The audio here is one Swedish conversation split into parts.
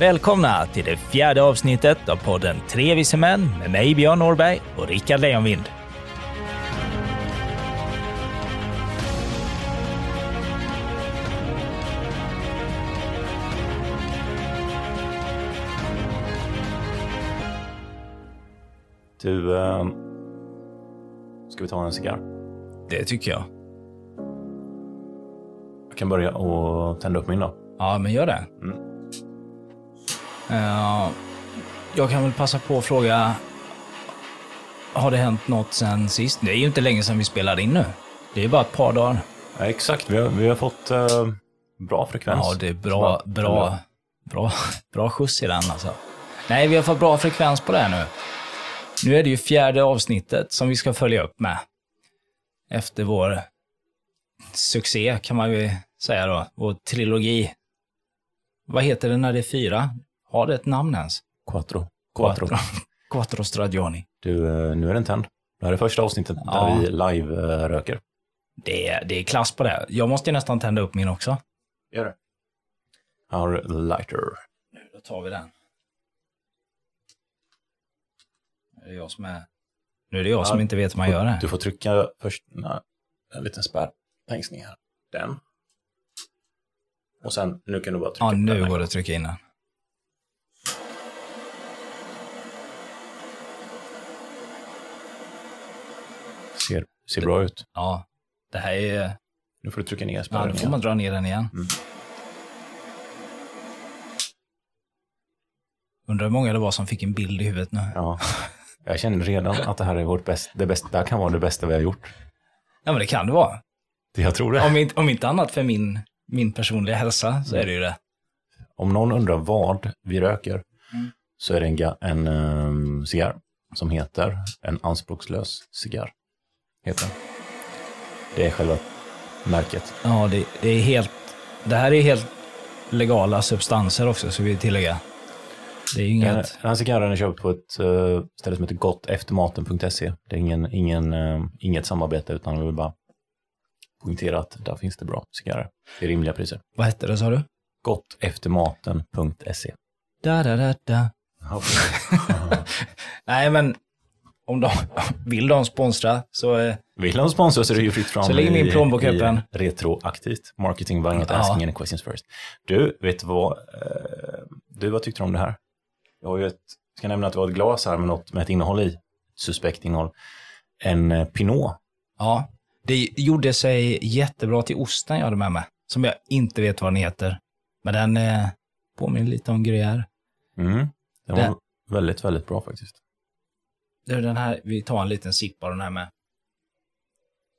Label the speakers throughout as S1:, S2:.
S1: Välkomna till det fjärde avsnittet av podden Tre vise män med mig Björn Norberg och Rickard Lejonvind.
S2: Du, eh, ska vi ta en cigarr?
S1: Det tycker jag.
S2: Jag kan börja och tända upp min då.
S1: Ja, men gör det.
S2: Mm.
S1: Eh, jag kan väl passa på att fråga, har det hänt något sen sist? Det är ju inte länge sedan vi spelade in nu. Det är bara ett par dagar.
S2: Ja, exakt, vi har, vi har fått eh, bra frekvens.
S1: Ja, det är bra, bra, bra, bra skjuts i den alltså. Nej, vi har fått bra frekvens på det här nu. Nu är det ju fjärde avsnittet som vi ska följa upp med. Efter vår succé kan man ju säga då, vår trilogi. Vad heter det när det är fyra? Har det ett namn ens?
S2: Quattro. Quattro.
S1: Quattro Stradioni.
S2: Du, eh, nu är den tänd. Det här är första avsnittet
S1: Ja.
S2: där vi live-röker.
S1: Det är, det är klass på det. Jag måste nästan tända upp min också.
S2: Gör det. Our lighter.
S1: Nu, då tar vi den. Nu är det jag som är... Nu är det jag som inte vet hur man gör det.
S2: Du får trycka först nej, en liten spärr längst ner. Den. Och sen, nu kan du bara trycka
S1: Ja,
S2: på
S1: nu
S2: den.
S1: går det att trycka in den.
S2: Ser, bra ut.
S1: Ja, det här är...
S2: Nu får du trycka ner
S1: Ja,
S2: spärren
S1: då får
S2: igen.
S1: man dra ner den igen.
S2: Mm.
S1: Undrar hur många det var som fick en bild i huvudet nu.
S2: Ja. Jag känner redan att det här är vårt bästa, det bästa, det här kan vara det bästa vi har gjort.
S1: Ja, men det kan det vara.
S2: Jag tror det.
S1: Om inte, om inte annat för min, min personliga hälsa så är det ju det.
S2: Om någon undrar vad vi röker
S1: Mm.
S2: så är det en, en um, cigarr som heter en anspråkslös cigarr. Heter den. Det är själva märket.
S1: Ja, det, det är helt... Det här är helt legala substanser också, så vi tillägga. Det är ju inget...
S2: här cigarren är köpt på ett uh, ställe som heter gotteftermaten.se. Det är ingen, ingen, eh, inget samarbete utan jag vill bara poängtera att där finns det bra cigarrer. Det är rimliga priser.
S1: Vad hette det, sa du?
S2: Gotteftermaten.se.
S1: Da, da, da, da. Nej, men om de vill de sponsra så... eh,
S2: Vill de sponsra så är det ju fritt fram
S1: Så ligger min plånbok öppen.
S2: Retroaktivt. Marketing by not
S1: Ja.
S2: asking any questions first. Du, vet vad? eh, Du, vad tyckte du om det här? Jag har ju ett, ska nämna att det var ett glas här med något med ett innehåll i. Suspekt innehåll. En eh, Pinot.
S1: Ja, det gjorde sig jättebra till osten jag hade med mig. Som jag inte vet vad den heter. Men den eh, påminner lite om gruyère.
S2: Mm. Den var
S1: Den-
S2: väldigt, väldigt bra faktiskt.
S1: Är Den här, vi tar en liten sipp av den här med.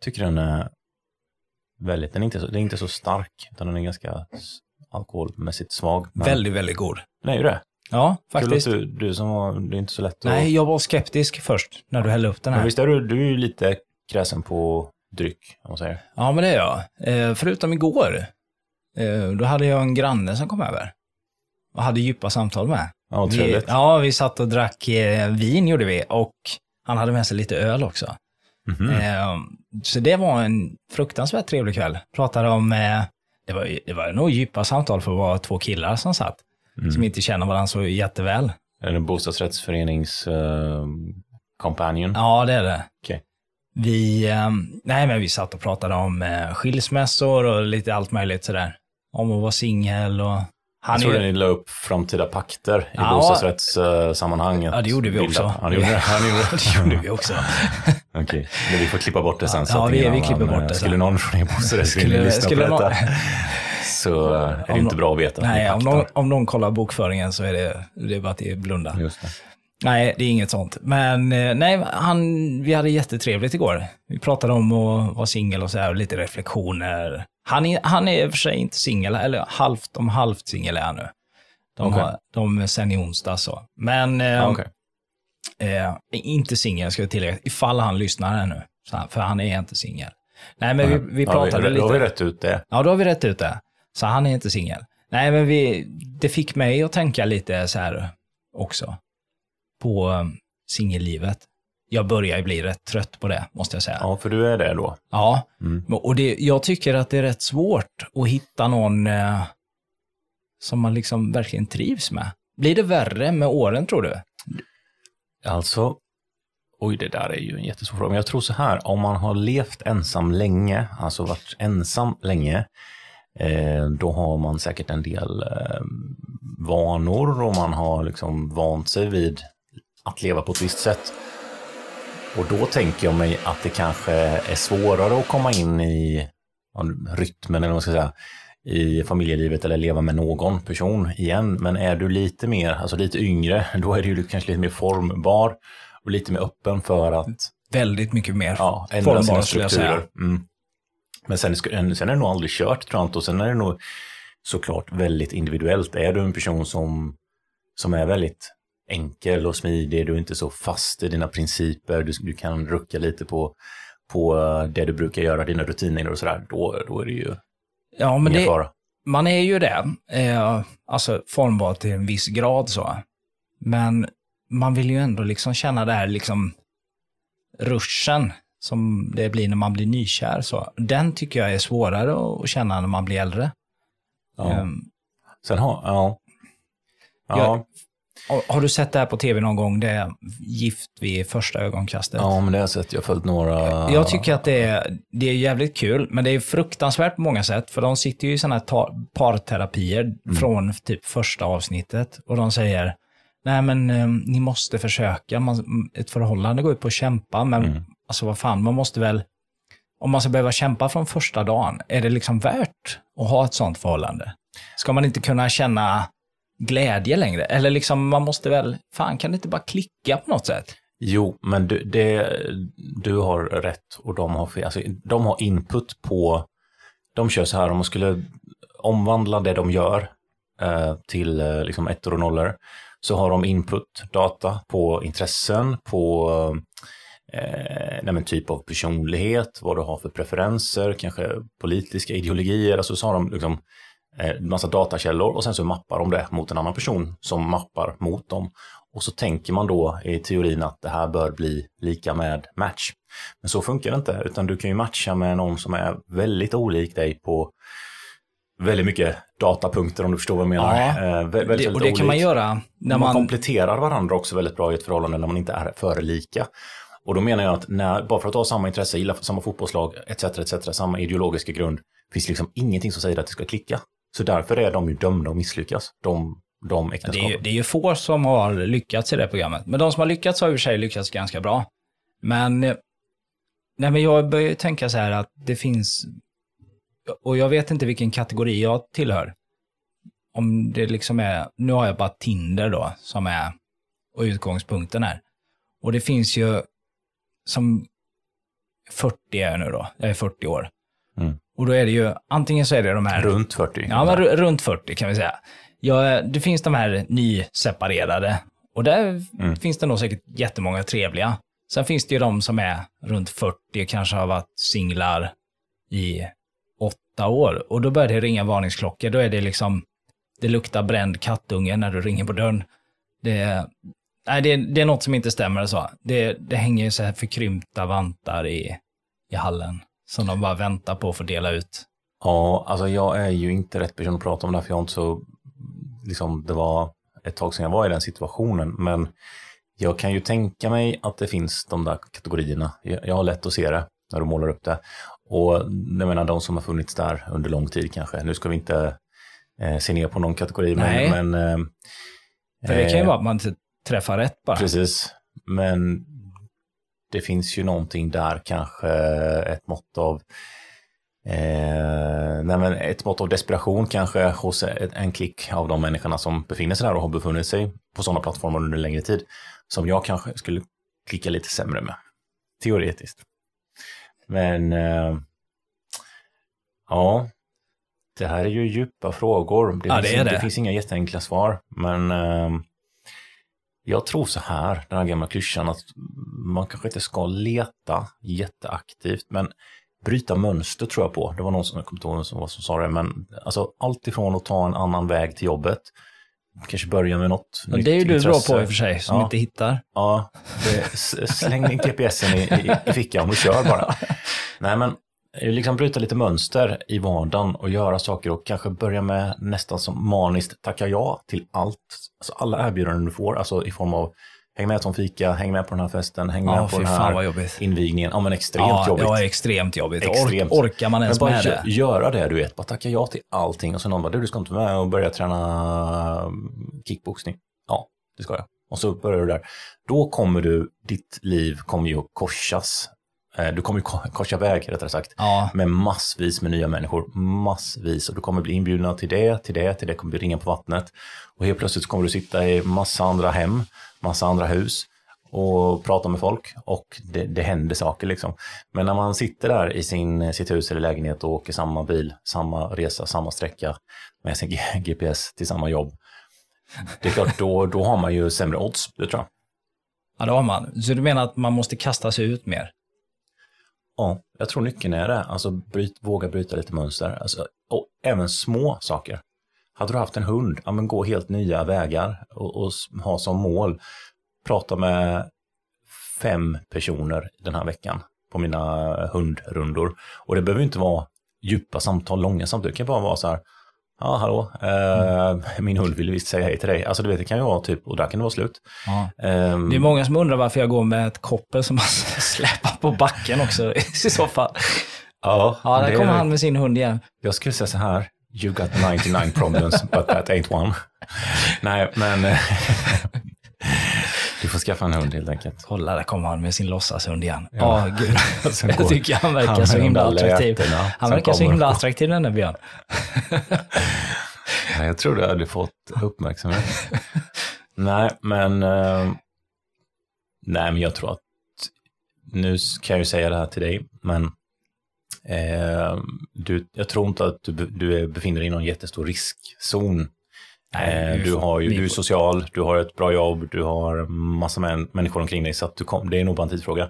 S2: Tycker den är väldigt, den är inte så, den är inte så stark, utan den är ganska alkoholmässigt svag. Men
S1: Väldigt, väldigt god.
S2: Den är ju det.
S1: Ja, faktiskt.
S2: du, du som var, det är inte så lätt att...
S1: Nej, jag var skeptisk först när du hällde upp den
S2: Men
S1: här.
S2: visst är du, du är ju lite kräsen på dryck, om man säger.
S1: Ja, men det är jag. Eh, förutom igår. Eh, då hade jag en granne som kom över. Och hade djupa samtal med.
S2: Ja,
S1: Vi, ja, vi satt och drack eh, vin gjorde vi. Och han hade med sig lite öl också.
S2: Mhm.
S1: Eh, så det var en fruktansvärt trevlig kväll. Pratade om, eh, det, var, det var nog djupa samtal för att vara två killar som satt.
S2: Mm.
S1: Som inte känner varandra så jätteväl.
S2: Är det en bostadsrättsförenings uh, companion?
S1: Ja, det är det.
S2: Okej.
S1: Vi, eh, nej men vi satt och pratade om eh, skilsmässor och lite allt möjligt sådär. Om att vara singel och... Han
S2: Jag trodde
S1: är,
S2: ni la upp framtida pakter i
S1: Ja.
S2: bostadsrättssammanhanget.
S1: Ja, det gjorde vi också.
S2: Ja, det gjorde det gjorde
S1: det gjorde vi också.
S2: Okej, men vi får klippa bort det sen. så
S1: Ja,
S2: att
S1: vi- vi klipper bort
S2: eh,
S1: det.
S2: Skulle någon från er bostadsrättsförening lyssna på detta så är det
S1: Om
S2: inte bra att veta.
S1: Nej, om någon, om någon kollar bokföringen så är det, det är bara att blunda.
S2: Just det.
S1: Nej, det är inget sånt. Men eh, nej, han, vi hade jättetrevligt igår. Vi pratade om att vara singel och så här, och lite reflektioner. Han är, han är i och för sig inte singel, eller halvt om halvt singel är han nu. De, har, de sen i onsdag så. Men eh,
S2: Ja, okej.
S1: eh, inte singel ska jag tillägga, ifall han lyssnar här nu. Så för han är inte singel. Nej, men vi, vi
S2: Ja,
S1: pratade
S2: Då
S1: lite.
S2: har vi rätt ut det.
S1: Ja, då har vi rätt ut det. Så han är inte singel. Nej, men vi, det fick mig att tänka lite så här också. På um, singellivet. Jag börjar ju bli rätt trött på det, måste jag säga. Ja.
S2: Ja, för du är det då.
S1: Men- Och det, jag tycker att det är rätt svårt att hitta någon eh, som man liksom verkligen trivs med? Blir det värre med åren tror du?
S2: Alltså, oj det där är ju en jättesvår fråga. Men jag tror så här, om man har levt ensam länge, alltså varit ensam länge, eh, då har man säkert en del eh, vanor och man har liksom vant sig vid att leva på ett visst sätt. Och då tänker jag mig att det kanske är svårare att komma in i rytmen, eller vad man ska säga, i familjelivet eller leva med någon person igen. Men är du lite mer, alltså lite yngre, då är du kanske lite mer formbar och lite mer öppen för att
S1: Väldigt mycket mer
S2: ja, ändra
S1: formbar, skulle jag säga.
S2: Mm. Men sen, sen är det nog aldrig kört tror jag inte. Och sen är det nog såklart väldigt individuellt. Är du en person som, som är väldigt enkel och smidig, du är inte så fast i dina principer, du, du kan rucka lite på, på eh, det du brukar göra, dina rutiner och sådär, då, då är det ju
S1: Ja, men
S2: ingen
S1: det,
S2: fara.
S1: man är ju det. Eh, alltså formbar till en viss grad så. Men man vill ju ändå liksom känna det här liksom ruschen som det blir när man blir nykär. Så. Den tycker jag är svårare att känna när man blir äldre.
S2: Ja.
S1: Ehm,
S2: Sen har, ja. Ja,
S1: Jag- har- du sett det här på tv någon gång? Det är Gift vid första ögonkastet.
S2: ja, men det har jag sett. Jag har följt några.
S1: Jag tycker att det är, det är jävligt kul, men det är fruktansvärt på många sätt. För de sitter ju i sådana här parterapier från typ första avsnittet. Och de säger, nej men eh, ni måste försöka. Man, ett förhållande går ut på att kämpa, men alltså vad fan, man måste väl, om man ska behöva kämpa från första dagen, är det liksom värt att ha ett sånt förhållande? Ska man inte kunna känna glädje längre? Eller liksom, man måste väl, fan kan det inte bara klicka på något sätt?
S2: Jo, men du, det, du har rätt och de har fel. Alltså, de har input på, de kör så här, om man skulle omvandla det de gör eh, till eh, liksom ettor och nollor, så har de input, data på intressen, på eh, nej typ av personlighet, vad du har för preferenser, kanske politiska ideologier, alltså så har de liksom eh, massa datakällor och sen så mappar de det mot en annan person som mappar mot dem. Och så tänker man då i teorin att det här bör bli lika med match. Men så funkar det inte, utan du kan ju matcha med någon som är väldigt olik dig på väldigt mycket datapunkter om du förstår vad jag menar.
S1: Ja,
S2: Eh, vä- väldigt,
S1: Det, och det kan man göra när
S2: man,
S1: man...
S2: kompletterar varandra också väldigt bra i ett förhållande när man inte är för lika. Och då menar jag att när, bara för att ha samma intresse, gilla samma fotbollslag, etc, etc, samma ideologiska grund, finns liksom ingenting som säger att det ska klicka. Så därför är de ju dömda att misslyckas, de, de
S1: Det är,
S2: äktenskapen.
S1: ju, det är ju få som har lyckats i det programmet. Men de som har lyckats har i och för sig lyckats ganska bra. Men, eh, nej men jag börjar tänka så här att det finns, och jag vet inte vilken kategori jag tillhör. Om det liksom är, nu har jag bara Tinder då, som är, och utgångspunkten är. Och det finns ju, som 40 är jag nu då, jag är 40 år. Och då är det ju, antingen så är det de här
S2: Runt 40.
S1: Ja, men ru- runt 40 kan vi säga. Ja, det finns de här nyseparerade. Och där
S2: Mm.
S1: finns det nog säkert jättemånga trevliga. Sen finns det ju de som är runt 40 och kanske har varit singlar i åtta år. Och då börjar det ringa varningsklockor. Då är det liksom, det luktar bränd kattunge när du ringer på dörren. Det, nej, det, det är något som inte stämmer. Så. Det, det hänger ju så här förkrympta vantar i, i hallen. Som de bara väntar på att få dela ut.
S2: Ja, alltså jag är ju inte rätt person att prata om det här, för jag har inte så, liksom det var ett tag sedan jag var i den situationen, men jag kan ju tänka mig att det finns de där kategorierna. Jag, har lätt att se det när du målar upp det. Och jag menar de som har funnits där under lång tid kanske. Nu ska vi inte eh, se ner på någon kategori,
S1: Nej.
S2: men, men eh,
S1: det kan ju
S2: eh,
S1: vara att man inte träffar rätt bara.
S2: Precis, men det finns ju någonting där, kanske ett mått av Eh, nej ett mått av desperation kanske hos en klick av de människorna som befinner sig där och har befunnit sig på sådana plattformar under längre tid. Som jag kanske skulle klicka lite sämre med. Teoretiskt. Men eh, ja, det här är ju djupa frågor. Det,
S1: Ja,
S2: finns,
S1: det
S2: det.
S1: det.
S2: finns inga jätteenkla svar. Men eh, jag tror så här, den här gamla klyschan, att man kanske inte ska leta jätteaktivt, men bryta mönster tror jag på. Det var någon som, jag kommer inte ihåg som, som sa det, men alltså allt ifrån att ta en annan väg till jobbet, kanske börja med något
S1: Och det är ju du bra
S2: intresse.
S1: på i och för sig, som
S2: Ja.
S1: inte hittar.
S2: Ja, det, släng in GPSen i, i, i fickan och kör bara. Nej, men liksom bryta lite mönster i vardagen och göra saker och kanske börja med nästan som maniskt tacka ja till allt. Alltså alla erbjudanden du får, alltså i form av häng med som fika, häng med på den här festen, häng med
S1: Ja,
S2: på den här invigningen. Ja men extremt
S1: Ja,
S2: jobbigt.
S1: ja, extremt jobbigt.
S2: Extremt.
S1: Ork, orkar man
S2: Men
S1: ens
S2: bara
S1: med
S2: gö-
S1: det?
S2: göra det, du vet. Bara tacka ja till allting. Och så någon bara, du, du ska inte med och börja träna mm, kickboxning. Ja, det ska jag. Och så börjar du där. Då kommer du, ditt liv kommer ju att korsas. Eh, Du kommer ju ko- korsa väg, rättare sagt.
S1: Ja,
S2: Med massvis med nya människor. Massvis. Och du kommer bli inbjudna till det, till det, till det. kommer bli ringa på vattnet. Och helt plötsligt kommer du sitta i massa andra hem, massa andra hus och prata med folk och det, det händer saker liksom. Men när man sitter där i sin, sitt hus eller lägenhet och åker samma bil, samma resa, samma sträcka med sin GPS till samma jobb. Det är klart, då, då har man ju sämre odds, det tror jag.
S1: ja, det har man. Så du menar att man måste kasta sig ut mer?
S2: Ja, jag tror nyckeln är det. Alltså bryt, våga bryta lite mönster. Alltså, och även små saker. Hade du haft en hund, ja men gå helt nya vägar och, och ha som mål. Prata med fem personer den här veckan på mina hundrundor. Och det behöver inte vara djupa samtal, långa samtal. Det kan bara vara så här, ja hallå, eh, min hund vill visst säga hej till dig. Alltså du vet, det kan ju vara typ, och där kan det vara slut. Ehm,
S1: Det är många som undrar varför jag går med ett koppel som man släpar på backen också i så fall.
S2: ja,
S1: Ja, där kommer han med sin hund igen.
S2: Jag skulle säga så här, you got 99 problems, but that ain't one. Nej, men eh, du får skaffa en hund helt enkelt.
S1: Kolla, där kommer han med sin låtsashund igen.
S2: Ja.
S1: Ja, gud. Jag tycker han verkar
S2: han
S1: så himla attraktiv.
S2: lätena.
S1: Han verkar så himla attraktiv den där Björn.
S2: Nej, jag tror du hade fått uppmärksamhet. nej, men eh, nej, men jag tror att nu kan jag ju säga det här till dig, men eh, du, jag tror inte att du, du befinner dig i någon jättestor riskzon
S1: Nej,
S2: Eh, du, har ju, du är social, du har ett bra jobb, du har massa män, människor omkring dig, så att du kom, det är nog bara en tidsfråga.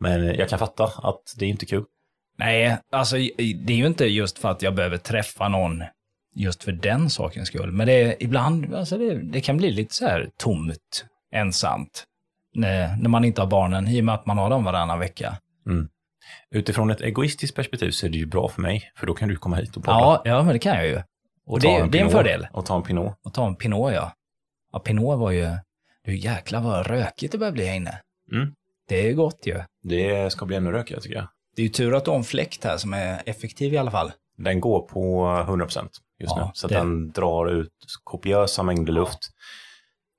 S2: Men jag kan fatta att det är inte kul.
S1: Nej, alltså det är ju inte just för att jag behöver träffa någon just för den sakens skull. Men det är ibland, alltså det, det kan bli lite så här tomt, ensamt. När, när man inte har barnen, i och med att man har dem varannan vecka.
S2: Utifrån ett egoistiskt perspektiv så är det ju bra för mig, för då kan du komma hit och podda.
S1: Ja, ja, men det kan jag ju. Och det-
S2: ta
S1: det är en fördel.
S2: Och ta en Pinot.
S1: Och ta en Pinot, ja. Ja, Pinot var ju... Du jäklar vad rökigt det börjar bli här inne.
S2: Mm.
S1: Det är gott ju.
S2: Det ska bli ännu rökigare tycker jag.
S1: Det är ju tur att du har en fläkt här som är effektiv i alla fall.
S2: Den går på 100% just
S1: Ja,
S2: nu, så
S1: det-
S2: den drar ut kopiösa mängder luft.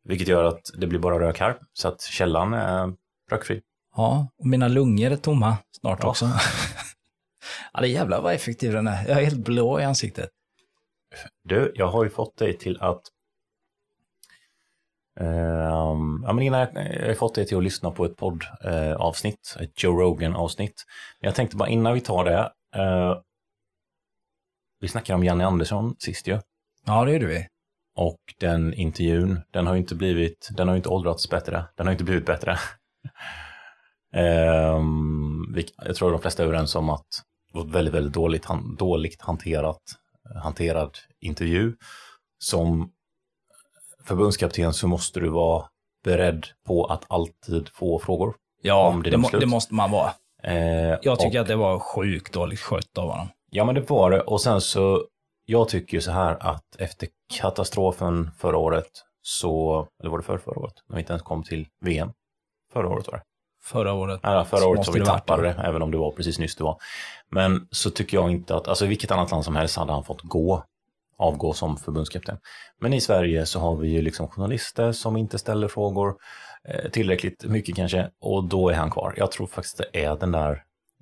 S2: Vilket gör att det blir bara rök här, så att källan är rökfri.
S1: Ja, och mina lungor är tomma snart
S2: Ja.
S1: också. ja, det jävlar vad effektiv den är. Jag är helt blå i ansiktet.
S2: Du, jag har ju fått dig till att Ehm, ja, men innan jag, jag har fått dig till att lyssna på ett poddavsnitt, avsnitt, ett Joe Rogan-avsnitt. Jag tänkte bara innan vi tar det, eh, vi snackade om Janne Andersson sist ju,
S1: Ja, det gjorde vi.
S2: och den intervjun, den har ju inte blivit, den har ju inte åldrats bättre, den har inte blivit bättre. Ehm, vi, jag tror de flesta är överens om att det var väldigt, väldigt dåligt, han, dåligt hanterat, hanterad intervju. Som förbundskapten så måste du vara beredd på att alltid få frågor.
S1: Ja,
S2: det
S1: må, det måste man vara.
S2: Eh,
S1: Jag tycker
S2: och,
S1: att det var sjukt dåligt skött av honom.
S2: Ja, men det var det. Och sen så, jag tycker ju så här att efter katastrofen förra året så, eller var det för förra året? När vi inte ens kom till VM. Förra året var det.
S1: Förra året.
S2: Ja, förra året så vi tappade
S1: det.
S2: det, även om det var precis nyss det var. Men så tycker jag inte att, alltså i vilket annat land som helst hade han fått gå, avgå som förbundskapten. Men i Sverige så har vi ju liksom journalister som inte ställer frågor eh, tillräckligt mycket kanske, och då är han kvar. Jag tror faktiskt det är den där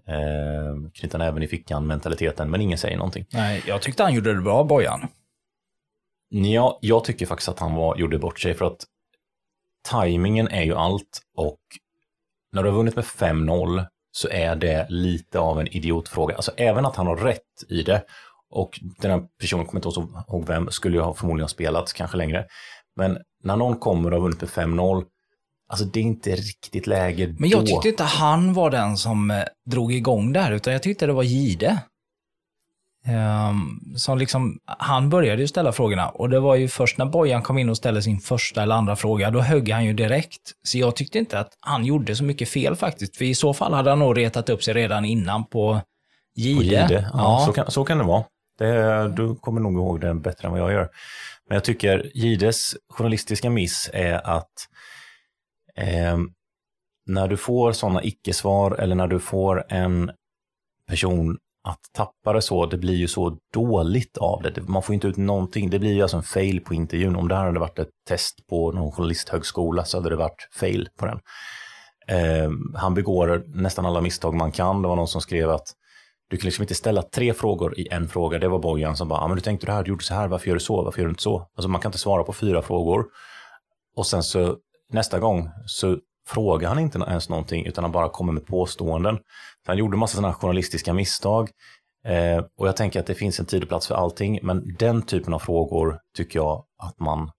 S2: eh, knyta näven i fickan mentaliteten, men ingen säger någonting.
S1: Nej, jag tyckte han gjorde det bra, Bojan.
S2: Ja, jag tycker faktiskt att han var, gjorde bort sig för att tajmingen är ju allt och när du har vunnit med 5-0 så är det lite av en idiotfråga. Alltså även att han har rätt i det och den här personen, kommer inte ihåg vem, skulle ju förmodligen ha spelat kanske längre. Men när någon kommer och har vunnit med 5-0, alltså det är inte riktigt läge
S1: Men jag
S2: då.
S1: tyckte inte han var den som eh, drog igång det här, utan jag tyckte det var Gide. Um, som liksom, han började ju ställa frågorna och det var ju först när Bojan kom in och ställde sin första eller andra fråga, då högg han ju direkt. Så jag tyckte inte att han gjorde så mycket fel faktiskt, för i så fall hade han nog retat upp sig redan innan på Gide?
S2: Gide. Ja,
S1: Ja.
S2: Så, kan, så kan det vara. Det, du kommer nog ihåg det bättre än vad jag gör. Men jag tycker Gides journalistiska miss är att eh, när du får sådana icke-svar eller när du får en person att tappa det så, det blir ju så dåligt av det. Man får inte ut någonting. Det blir ju alltså en fail på intervjun. Om det här hade varit ett test på någon journalisthögskola så hade det varit fail på den. Eh, han begår nästan alla misstag man kan. Det var någon som skrev att du kan liksom inte ställa tre frågor i en fråga. Det var Bojan som bara, ah, men du tänkte det här, du gjorde så här, varför gör du så, varför gör du inte så? Alltså man kan inte svara på fyra frågor. Och sen så nästa gång så frågar han inte ens någonting utan han bara kommer med påståenden. Så han gjorde massa sådana journalistiska misstag. Eh, och jag tänker att det finns en tid och plats för allting, men den typen av frågor tycker jag att man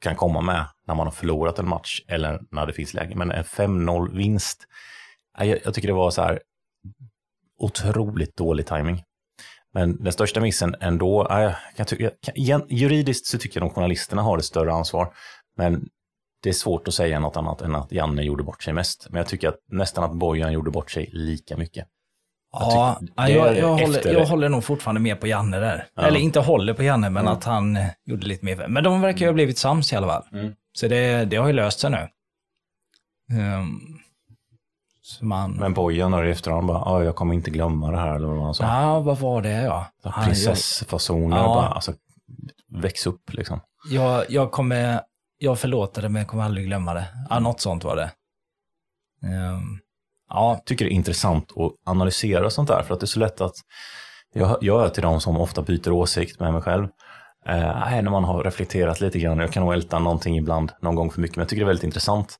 S2: kan komma med när man har förlorat en match eller när det finns läge. Men en 5-0 vinst, eh, jag, jag tycker det var så här otroligt dålig timing. Men den största missen ändå, eh, jag jag juridiskt så tycker jag de journalisterna har ett större ansvar. Men det är svårt att säga något annat än att Janne gjorde bort sig mest. Men jag tycker att nästan att Bojan gjorde bort sig lika mycket.
S1: Ja, jag,
S2: är
S1: jag, håller, jag håller nog fortfarande med på Janne där.
S2: Ja.
S1: Eller inte håller på Janne, men
S2: Mm.
S1: att han eh, gjorde lite mer. Men de verkar ju ha blivit sams i alla fall.
S2: Mm.
S1: Så det, det har ju löst sig nu. Um, man...
S2: Men Bojan har i efterhand bara, ah, jag kommer inte glömma det här eller vad han sa.
S1: Ja, vad var det ja?
S2: Prinsessfasoner,
S1: Ja.
S2: bara, alltså, väx upp liksom.
S1: Jag, jag kommer, jag förlåter det men jag kommer aldrig glömma det. Ja, något sånt var det. Ehm, ja,
S2: tycker det är intressant att analysera sånt där, för att det är så lätt att jag, jag är till de som ofta byter åsikt med mig själv. Eh, när man har reflekterat lite grann, jag kan nog älta någonting ibland, någon gång för mycket, men jag tycker det är väldigt intressant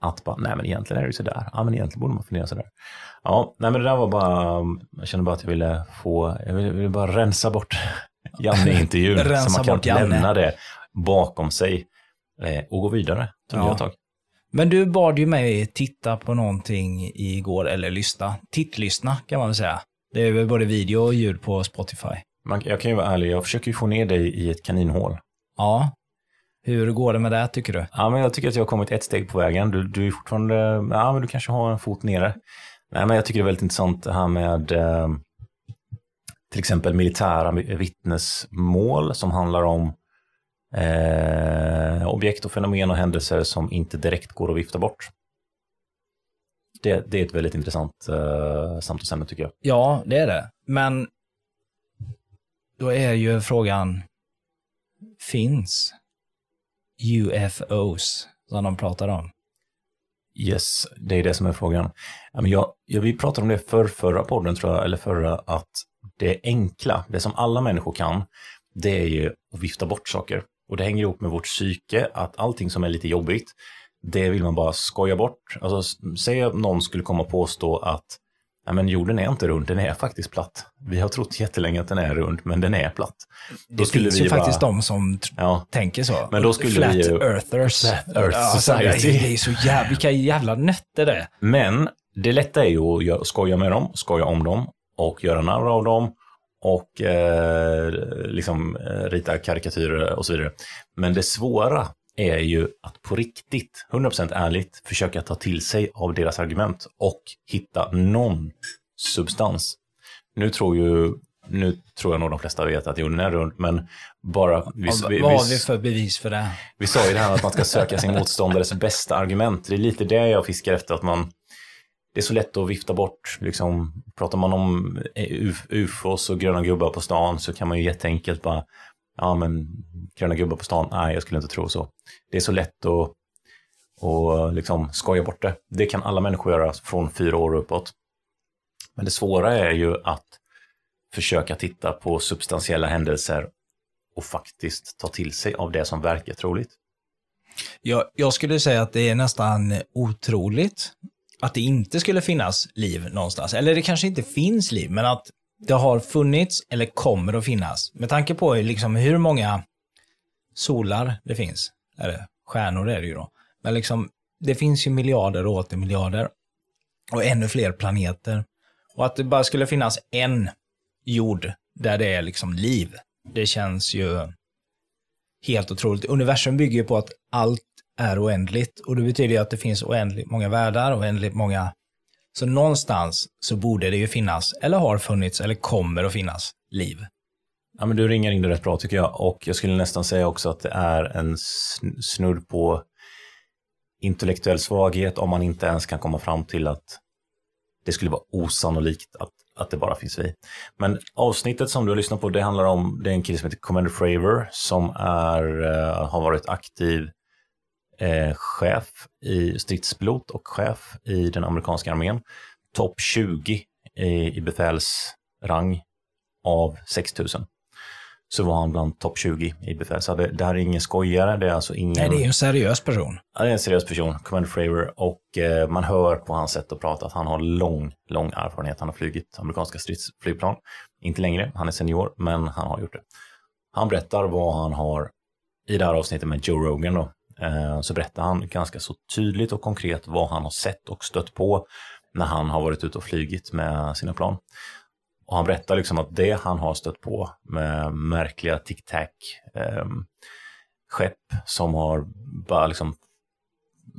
S2: att bara, nej men egentligen är det ju sådär, ja men egentligen borde man fundera sådär. Ja, nej men det där var bara, jag känner bara att jag ville få, jag ville, ville bara rensa bort Janne i intervjun,
S1: Rensa
S2: så man kan lämna det bakom sig och gå vidare, tog
S1: Ja.
S2: jag tag.
S1: men du bad ju mig titta på någonting igår, eller lyssna. Tittlyssna kan man väl säga. Det är väl både video och ljud på Spotify.
S2: Man, jag kan ju vara ärlig, jag försöker ju få ner dig i ett kaninhål.
S1: Ja. Hur går det med det tycker du?
S2: Ja, men jag tycker att jag har kommit ett steg på vägen. Du, du är fortfarande, ja men du kanske har en fot nere. Nej, men jag tycker det är väldigt intressant det här med eh, till exempel militära vittnesmål som handlar om eh, objekt och fenomen och händelser som inte direkt går att vifta bort. Det, det är ett väldigt intressant eh, samtalsämne tycker jag.
S1: Ja, det är det. Men då är ju frågan, finns UFOs som de pratar om?
S2: Yes, det är det som är frågan. Jag, jag, vi pratade om det för förra podden, tror jag, eller förra, att det enkla, det som alla människor kan, det är ju att vifta bort saker. Och det hänger ihop med vårt psyke, att allting som är lite jobbigt, det vill man bara skoja bort. Alltså, säg att någon skulle komma och påstå att Nej, men jorden är inte rund, den är faktiskt platt. Vi har trott jättelänge att den är rund, men den är platt.
S1: Det
S2: skulle
S1: finns ju
S2: bara-
S1: faktiskt de som
S2: Ja,
S1: tänker så.
S2: Men då skulle
S1: Flat
S2: vi ju-
S1: earthers.
S2: Flat Earth
S1: Alltså,
S2: Society.
S1: Det är så jävla, vilka jävla nötter det är.
S2: Men det lätta är ju att skoja med dem, skoja om dem och göra narr av dem och eh, liksom eh, rita karikatyrer och så vidare. Men det svåra är ju att på riktigt, 100% ärligt, försöka ta till sig av deras argument och hitta någon substans. Nu tror ju nu tror jag nog de flesta vet att jorden är rund, men bara... Vi,
S1: Vad
S2: vi,
S1: har
S2: vi
S1: för bevis för det?
S2: vi sa ju det här att man ska söka sin motståndares bästa argument. Det är lite det jag fiskar efter, att man... Det är så lätt att vifta bort, liksom, pratar man om eh, ufos och gröna gubbar på stan så kan man ju jätteenkelt bara, ja men gröna gubbar på stan, nej jag skulle inte tro så. Det är så lätt att och liksom skoja bort det. Det kan alla människor göra från fyra år uppåt. Men det svåra är ju att försöka titta på substantiella händelser och faktiskt ta till sig av det som verkar troligt.
S1: Jag, jag skulle säga att det är nästan otroligt att det inte skulle finnas liv någonstans. Eller det kanske inte finns liv, men att det har funnits eller kommer att finnas. Med tanke på liksom hur många solar det finns. Eller stjärnor är det ju då. Men liksom, det finns ju miljarder och åter miljarder. Och ännu fler planeter. Och att det bara skulle finnas en jord där det är liksom liv. Det känns ju helt otroligt. Universum bygger ju på att allt är oändligt och det betyder ju att det finns oändligt många världar, oändligt många Så någonstans så borde det ju finnas, eller har funnits, eller kommer att finnas liv.
S2: Ja, men du ringer in det rätt bra tycker jag. Och jag skulle nästan säga också att det är en snudd på intellektuell svaghet om man inte ens kan komma fram till att det skulle vara osannolikt att, att det bara finns vi. Men avsnittet som du har lyssnat på, det handlar om, det är en kille som heter Commander Fravor som är, eh, har varit aktiv eh, chef i stridspilot och chef i den amerikanska armén. Topp 20 i, i befälsrang av 6000 så var han bland topp 20 i befäl. Så det, det här är ingen skojare, det är alltså ingen...
S1: Nej, det är en seriös person.
S2: Ja, det är en seriös person, Commander Fravor, och eh, man hör på hans sätt att prata att han har lång, lång erfarenhet. Han har flugit amerikanska stridsflygplan. Inte längre, han är senior, men han har gjort det. Han berättar vad han har i det här avsnittet med Joe Rogan då, Eh, så berättar han ganska så tydligt och konkret vad han har sett och stött på när han har varit ute och flygit med sina plan. Och han berättar liksom att det han har stött på med märkliga tic-tac eh, skepp som har bara liksom,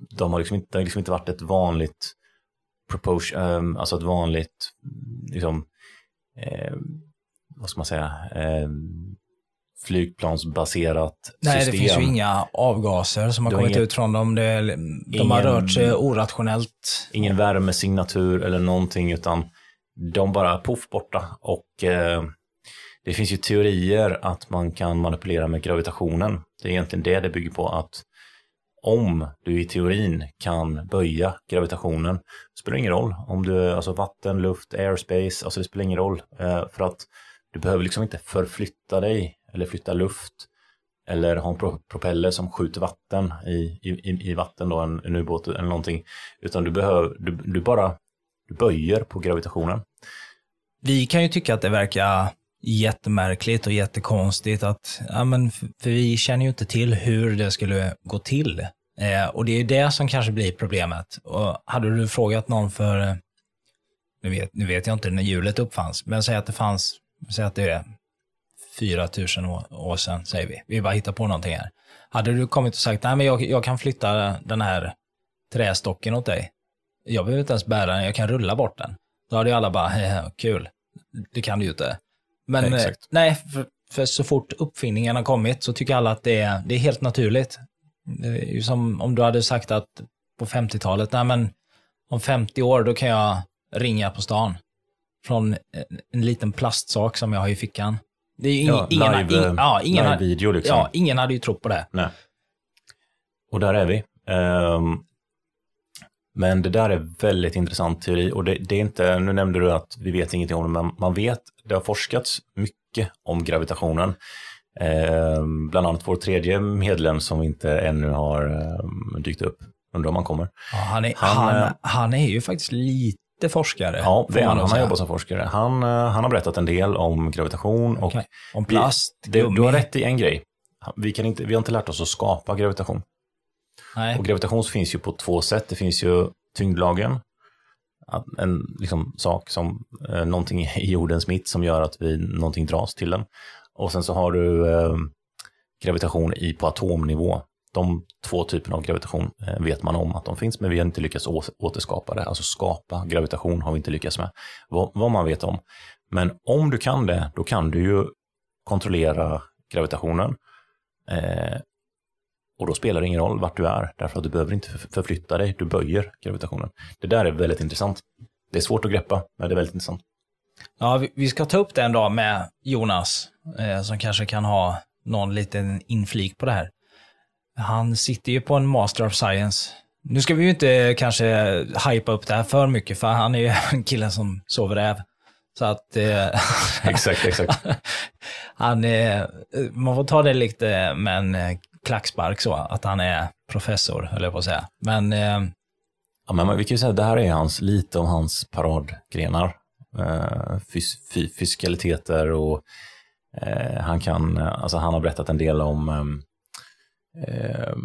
S2: de har liksom inte, det har liksom inte varit ett vanligt propose, eh, alltså ett vanligt, liksom, eh, vad ska man säga, eh, flygplansbaserat
S1: Nej,
S2: system.
S1: det finns ju inga avgaser som har kommit inget, ut från dem. Det, de ingen, har rört sig orationellt.
S2: Ingen värmesignatur eller någonting, utan de bara poff borta. Och eh, det finns ju teorier att man kan manipulera med gravitationen. Det är egentligen det det bygger på, att om du i teorin kan böja gravitationen, spelar det ingen roll om du, alltså vatten, luft, airspace, alltså det spelar ingen roll. Eh, för att du behöver liksom inte förflytta dig eller flytta luft eller ha en pro propeller som skjuter vatten i, i, i vatten då, en, en ubåt eller någonting. Utan du behöver, du, du bara du böjer på gravitationen.
S1: Vi kan ju tycka att det verkar jättemärkligt och jättekonstigt att, ja men för vi känner ju inte till hur det skulle gå till. Eh, och det är ju det som kanske blir problemet. Och hade du frågat någon för, eh, nu vet, nu vet jag inte när hjulet uppfanns, men säg att det fanns, säg att det är 4000 år, år sedan, säger vi. Vi bara hittar på någonting här. Hade du kommit och sagt, nej men jag, jag kan flytta den här trästocken åt dig jag behöver inte ens bära den, jag kan rulla bort den. Då hade ju alla bara, kul, det kan du ju inte. Men ja, nej, för, för, så fort uppfinningen har kommit så tycker alla att det är, det är helt naturligt. Det är ju som om du hade sagt att på 50-talet, nej men om 50 år då kan jag ringa på stan från en, en liten plastsak som jag har i fickan. Det är ingen, ja, ingen, live, in, ja, ingen, live video liksom. Ja, ingen hade ju trott på det.
S2: Nej. Och där är vi. Um, men det där är väldigt intressant teori och det, det, är inte, nu nämnde du att vi vet ingenting om det, men man vet, det har forskats mycket om gravitationen. Eh, bland annat vår tredje medlem som inte ännu har eh, dykt upp. Undrar om han kommer.
S1: Ja, han, är, han, han, eh, han, är ju faktiskt lite forskare.
S2: Ja, det är han. Han har jobbat som forskare. Han, eh, han har berättat en del om gravitation och... Okay.
S1: Om plast,
S2: vi, det, Du har rätt i en grej. Vi, kan inte, vi har inte lärt oss att skapa gravitation. Nej. Och gravitation finns ju på två sätt. Det finns ju tyngdlagen, en liksom, sak som eh, någonting i jordens mitt som gör att vi, någonting dras till den. Och sen så har du eh, gravitation i, på atomnivå. De två typerna av gravitation eh, vet man om att de finns, men vi har inte lyckats återskapa det. Alltså skapa gravitation har vi inte lyckats med. Vad, vad man vet om. Men om du kan det, då kan du ju kontrollera gravitationen. Eh, och då spelar det ingen roll vart du är, därför att du behöver inte förflytta dig, du böjer gravitationen. Det där är väldigt intressant. Det är svårt att greppa, men det är väldigt intressant.
S1: Ja, vi ska ta upp det en dag med Jonas, eh, som kanske kan ha någon liten inflik på det här. Han sitter ju på en Master of Science. Nu ska vi ju inte kanske hypa upp det här för mycket, för han är ju en kille som sover räv. Så att... Eh,
S2: exakt, exakt.
S1: han, eh, man får ta det lite med en eh, klackspark så, att han är professor, höll jag på att säga. Men... Eh,
S2: ja, men vi kan ju säga att det här är hans, lite av hans paradgrenar. Eh, fys fysikaliteter och eh, han kan, alltså han har berättat en del om ehm, eh,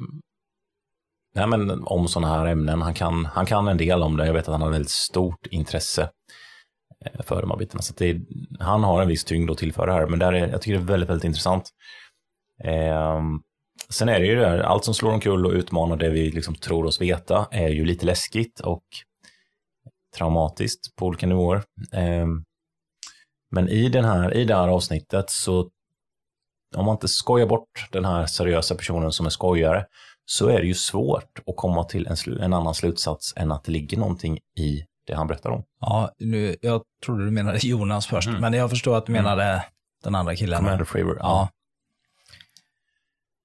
S2: nej, men om sådana här ämnen. Han kan, han kan en del om det. Jag vet att han har väldigt stort intresse eh, för de här bitarna. Så det, han har en viss tyngd att tillföra här, men där är, jag tycker det är väldigt, väldigt intressant. Eh, Sen är det ju det här, allt som slår omkull och utmanar det vi liksom tror oss veta är ju lite läskigt och traumatiskt på olika nivåer. Eh, men i, den här, i det här avsnittet så, om man inte skojar bort den här seriösa personen som är skojare, så är det ju svårt att komma till en, en annan slutsats än att det ligger någonting i det han berättar om.
S1: Ja, nu, jag trodde du menade Jonas först, mm. men jag förstår att du menade mm. den andra killen.
S2: Commander Fravor. Ja.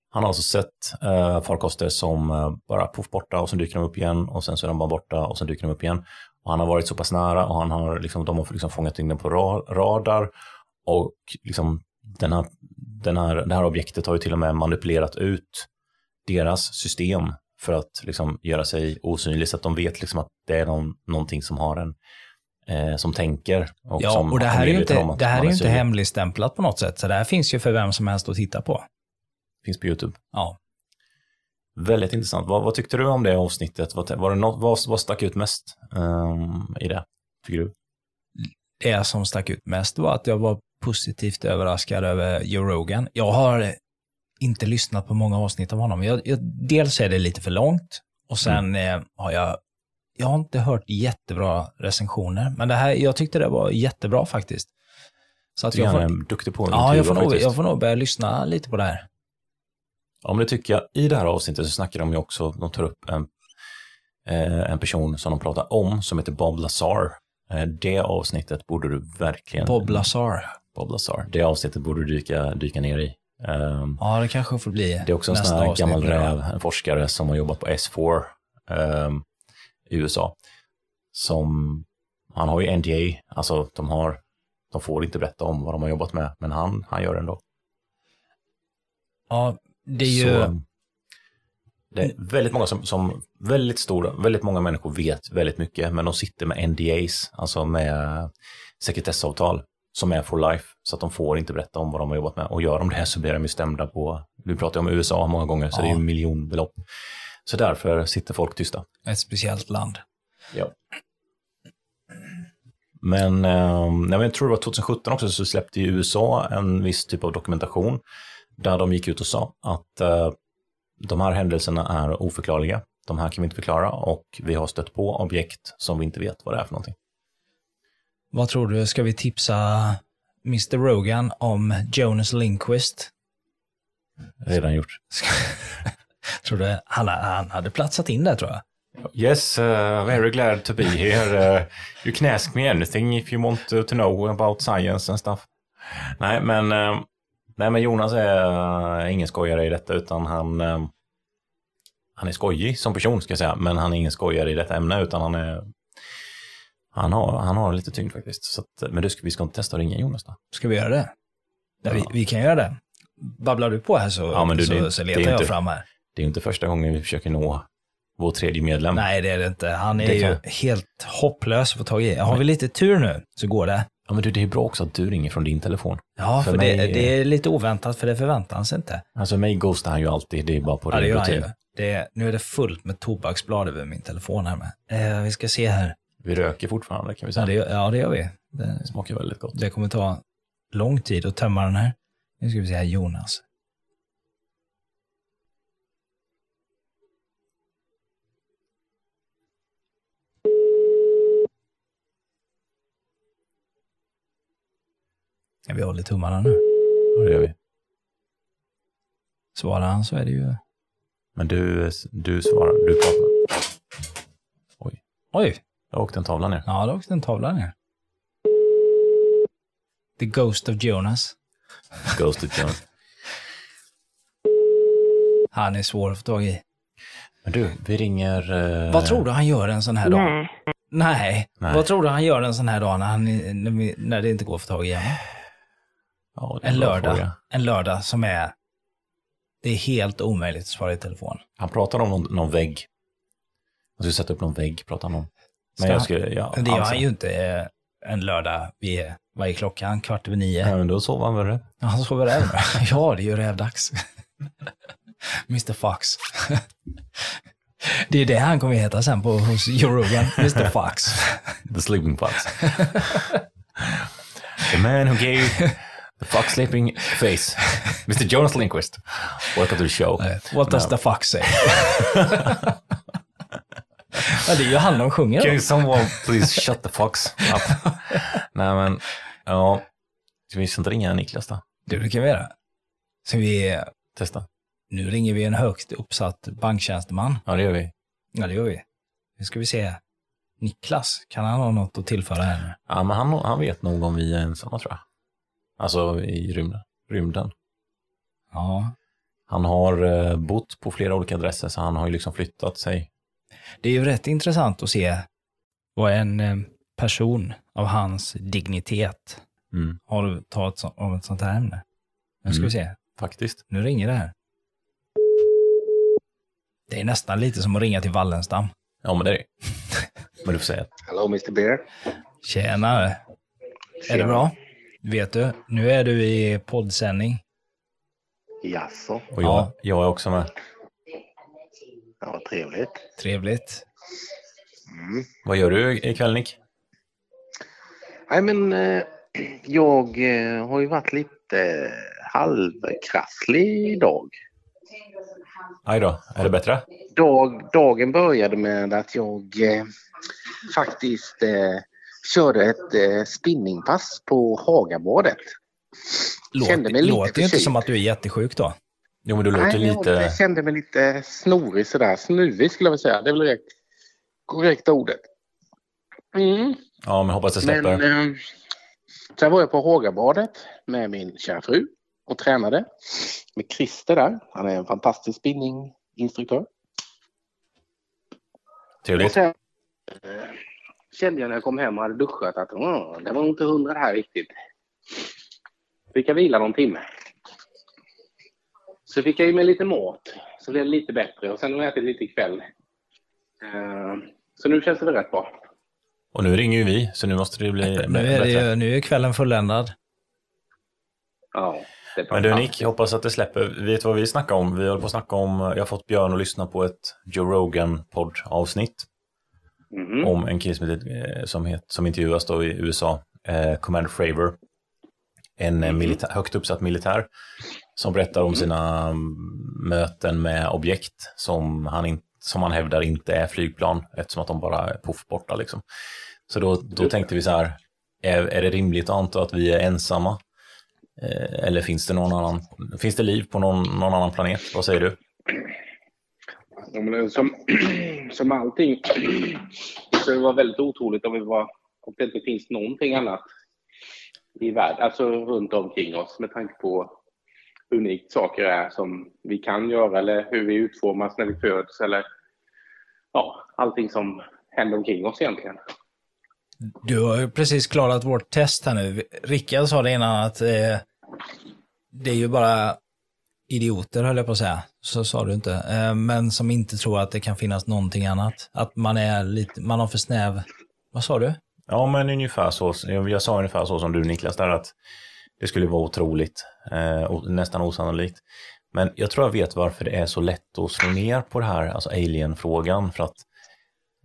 S2: Han har alltså sett uh, farkoster som uh, bara poff borta och sen dyker de upp igen och sen så är de bara borta och sen dyker de upp igen. Och han har varit så pass nära och han har liksom, de har liksom fångat in den på ra radar och liksom den här, den här, det här objektet har ju till och med manipulerat ut deras system för att liksom göra sig osynlig så att de vet liksom att det är någon, någonting som har en eh, som tänker. Och
S1: ja,
S2: som
S1: och det här är ju inte, det här är ju inte hemligstämplat på något sätt, så det här finns ju för vem som helst att titta på.
S2: Finns på YouTube.
S1: Ja.
S2: Väldigt intressant. Vad, vad tyckte du om det avsnittet? Vad, var det något, vad, vad stack ut mest um, i det, tycker du?
S1: Det som stack ut mest var att jag var positivt överraskad över Joe Rogan. Jag har inte lyssnat på många avsnitt av honom. Jag, jag, dels är det lite för långt och sen mm. eh, har jag, jag har inte hört jättebra recensioner, men det här, jag tyckte det var jättebra faktiskt.
S2: Så att jag får, är duktig på
S1: Ja, jag får, nog, jag får nog börja lyssna lite på det här.
S2: Ja, men det tycker jag. I det här avsnittet så snackar de ju också, de tar upp en, eh, en person som de pratar om som heter Bob Lazar. Eh, det avsnittet borde du verkligen...
S1: Bob Lazar.
S2: Bob Lazar. Det avsnittet borde du dyka, dyka ner i.
S1: Um, ja, det kanske får bli
S2: Det är också en sån här gammal räv, en forskare som har jobbat på S4 um, ehm, i USA. Som, han har ju NDA, alltså de har, de får inte berätta om vad de har jobbat med, men han, han gör det ändå.
S1: Ja, det är ju... Så,
S2: det är väldigt många som, som, väldigt stora, väldigt många människor vet väldigt mycket, men de sitter med NDAs, alltså med sekretessavtal som är for life, så att de får inte berätta om vad de har jobbat med. Och gör de det så blir de ju stämda på, vi pratar ju om USA många gånger, så ja. det är ju miljonbelopp. Så därför sitter folk tysta.
S1: Ett speciellt land.
S2: Ja. Men eh, jag tror det var 2017 också så släppte ju USA en viss typ av dokumentation där de gick ut och sa att eh, de här händelserna är oförklarliga. De här kan vi inte förklara och vi har stött på objekt som vi inte vet vad det är för någonting.
S1: Vad tror du, ska vi tipsa Mr Rogan om Jonas Lindquist?
S2: Redan gjort.
S1: tror du han, han hade platsat in där tror jag?
S2: Yes, uh, very glad to be here. Uh, you can ask me anything if you want to, to know about science and stuff. Nej, men, uh, nej, men Jonas är uh, ingen skojare i detta, utan han, uh, han är skojig som person, ska jag säga. Men han är ingen skojare i detta ämne, utan han är han har, han har lite tyngd faktiskt. Så att, men du, vi ska inte testa att ringa Jonas då?
S1: Ska vi göra det? Ja. Vi, vi, kan göra det. Babblar du på här så, ja, du, så, det, så letar jag inte, fram här.
S2: Det är inte första gången vi försöker nå vår tredje medlem.
S1: Nej, det är det inte. Han är kan... ju helt hopplös att få tag i. Har vi lite tur nu så går det.
S2: Ja, men du, det är bra också att du ringer från din telefon.
S1: Ja, för, för mig... det, det, är lite oväntat, för det förväntar han sig inte.
S2: Alltså mig ghostar han ju alltid, det är bara på ja, ren rutin.
S1: Det, nu är det fullt med tobaksblad över min telefon här med. Eh, vi ska se här.
S2: Vi röker fortfarande kan vi säga.
S1: Ja, det, ja, det gör vi.
S2: Det, det smakar väldigt gott.
S1: Det kommer ta lång tid att tömma den här. Nu ska vi se här, Jonas. Ja, vi håller tummarna nu.
S2: Ja, det gör vi.
S1: Svarar han så är det ju...
S2: Men du, du svarar, du pratar. Oj.
S1: Oj.
S2: Då åkte en tavla ner.
S1: Ja, då åkte en tavla ner. The Ghost of Jonas.
S2: Ghost of Jonas.
S1: Han är svår att få tag i.
S2: Men du, vi ringer... Uh...
S1: Vad tror du han gör en sån här dag? Nej. Nej. Nej. Vad tror du han gör en sån här dag när, han, när, det inte går att få tag i honom? Ja, en lördag. Fråga. En lördag som är... Det är helt omöjligt att svara i telefon.
S2: Han pratar om någon, någon vägg. Han skulle sätta upp någon vägg, pratar han om.
S1: Men jag skulle, ja, det gör han ju inte eh, en lördag vid, vad är klockan? Kvart över nio.
S2: Ja, men då sover han väl räv?
S1: Ja, han sover räv Ja, det är ju rävdags. Mr Fox. Det är det han kommer heta sen på hos Joe Rogan, Mr Fox.
S2: The sleeping fox. The man who gave the fox sleeping face. Mr Jonas Lindquist. Welcome to the show.
S1: What does no. the fox say? Ja, det är ju han de sjunger
S2: Can
S1: om.
S2: someone please shut the fox up? Nej men, ja. Ska vi inte ringa Niklas då?
S1: Du, det kan vi göra. Så vi,
S2: Testa.
S1: nu ringer vi en högt uppsatt banktjänsteman.
S2: Ja, det gör vi.
S1: Ja, det gör vi. Nu ska vi se. Niklas, kan han ha något att tillföra här nu?
S2: Ja, men han, han vet nog om vi är ensamma tror jag. Alltså i rymden. rymden.
S1: Ja,
S2: Han har eh, bott på flera olika adresser så han har ju liksom flyttat sig.
S1: Det är ju rätt intressant att se vad en eh, person av hans dignitet
S2: Mm,
S1: har tagit om ett sånt här ämne. Nu ska
S2: Mm.
S1: vi se.
S2: faktiskt.
S1: Nu ringer det här. Det är nästan lite som att ringa till Wallenstam.
S2: Ja, men det är det. Men du får säga.
S3: Hello Mr Bear.
S1: Tjenare. Är det bra? Vet du, nu är du i poddsändning.
S3: Jaså?
S2: Och jag,
S1: Ja.
S2: jag är också med.
S3: Ja, trevligt.
S1: Trevligt.
S3: Mm.
S2: Vad gör du ikväll Nick?
S3: Nej men eh, jag eh, har ju varit lite halvkrasslig idag.
S2: Aj då, är det bättre?
S3: Dag, dagen började med att jag eh, faktiskt eh, körde ett eh, spinningpass på Hagabadet. Kände mig
S1: Låter,
S3: lite
S1: låter ju inte som att du är jättesjuk då.
S2: Jo, men du låter
S3: Nej,
S2: lite...
S3: jag kände mig lite snorig sådär. Snuvig skulle jag vilja säga. Det är väl det korrekta ordet. Mm.
S2: Ja, men hoppas det släpper.
S3: Men eh, sen var jag på Hågabadet med min kära fru och tränade med Christer där. Han är en fantastisk spinninginstruktör. Och
S2: Trevligt.
S3: sen eh, kände jag när jag kom hem och hade duschat att "Åh, det var nog inte hundra här riktigt. Fick jag vila någon timme. Så fick jag i mig lite mat. Så blev det lite bättre och sen har jag ätit lite ikväll. Eh, Så nu känns det väl rätt bra.
S2: Och nu ringer ju vi, så nu måste det bli
S1: Nu är,
S2: bättre.
S1: det ju, nu är kvällen fulländad.
S3: Ja,
S2: Men du. Nick, jag hoppas att det släpper. Vet du vad vi snackar om? Vi håller på att snacka om, jag har fått Björn att lyssna på ett Joe Rogan podd-avsnitt
S3: Mhm.
S2: om en kille som, heter, eh, som, som intervjuas då i USA, eh, Commander Fravor. En eh, militär, högt uppsatt militär som berättar om sina mm, möten med objekt som han, in, som han hävdar inte är flygplan eftersom att de bara är poff borta. Liksom. Så då, då tänkte vi så här, är, är det rimligt att anta att vi är ensamma? Eh, eller finns det någon annan, finns det liv på någon, någon annan planet? Vad säger du?
S3: Men som, som allting så det var väldigt otroligt om, vi var, om det inte finns någonting annat i världen, alltså runt omkring oss med tanke på unikt saker är som vi kan göra eller hur vi utformas när vi föds eller ja, allting som händer omkring oss egentligen.
S1: Du har ju precis klarat vårt test här nu. Rickard sa det innan att eh, det är ju bara idioter, höll jag på att säga. Så sa du inte. Eh, men som inte tror att det kan finnas någonting annat. Att man är lite, man har för snäv... Vad sa du?
S2: Ja, men ungefär så. Jag jag sa ungefär så som du Niklas där att det skulle vara otroligt, eh, och nästan osannolikt. Men jag tror jag vet varför det är så lätt att slå ner på det här, alltså alien-frågan, för att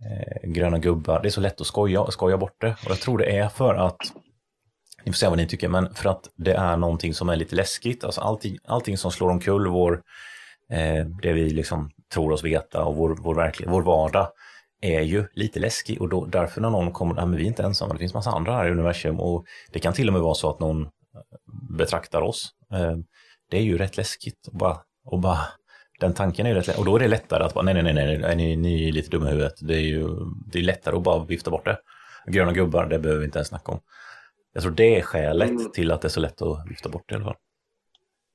S2: eh, gröna gubbar, det är så lätt att skoja, skoja bort det. Och jag tror det är för att, ni får säga vad ni tycker, men för att det är någonting som är lite läskigt. Alltså allting, allting som slår omkull vår, eh, det vi liksom tror oss veta och vår, vår, verklig, vår vardag är ju lite läskig och då, därför när någon kommer, nej men vi är inte ensamma, det finns massa andra här i universum och det kan till och med vara så att någon betraktar oss. Eh, Det är ju rätt läskigt och bara, och bara den tanken är ju rätt lätt, och då är det lättare att bara, nej, nej, nej, nej, nej ni, ni är lite dumma i huvudet. Det är ju det är lättare att bara vifta bort det. Gröna gubbar, det behöver vi inte ens snacka om. Jag tror det är skälet
S3: Mm.
S2: till att det är så lätt att vifta bort det i alla fall.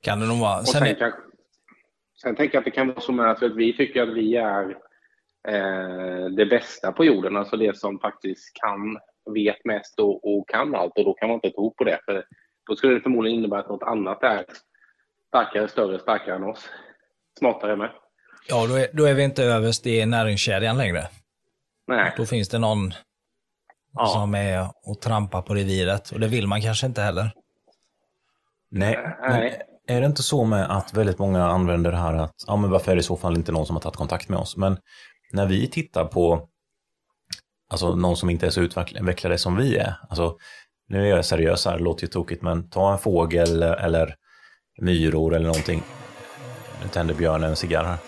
S1: Kan det nog vara. Sen,
S3: sen, kanske, sen tänker jag att det kan vara så med att vi tycker att vi är eh, det bästa på jorden, alltså det som faktiskt kan, vet mest och, och kan allt och då kan man inte tro på det. För då skulle det förmodligen innebära att något annat är starkare, större, starkare än oss. Smartare med.
S1: ja, då är, då är vi inte överst i näringskedjan längre.
S3: Nej.
S1: Då finns det någon
S3: Ja.
S1: som är och trampar på reviret. Och det vill man kanske inte heller.
S2: Nej, men
S3: Nej.
S2: är det inte så med att väldigt många använder det här att, ja men varför är det i så fall inte någon som har tagit kontakt med oss? Men när vi tittar på, alltså någon som inte är så utvecklade som vi är, alltså nu är jag seriös här, det låter ju tokigt, men ta en fågel eller myror eller någonting. Nu tänder björnen en cigarr här.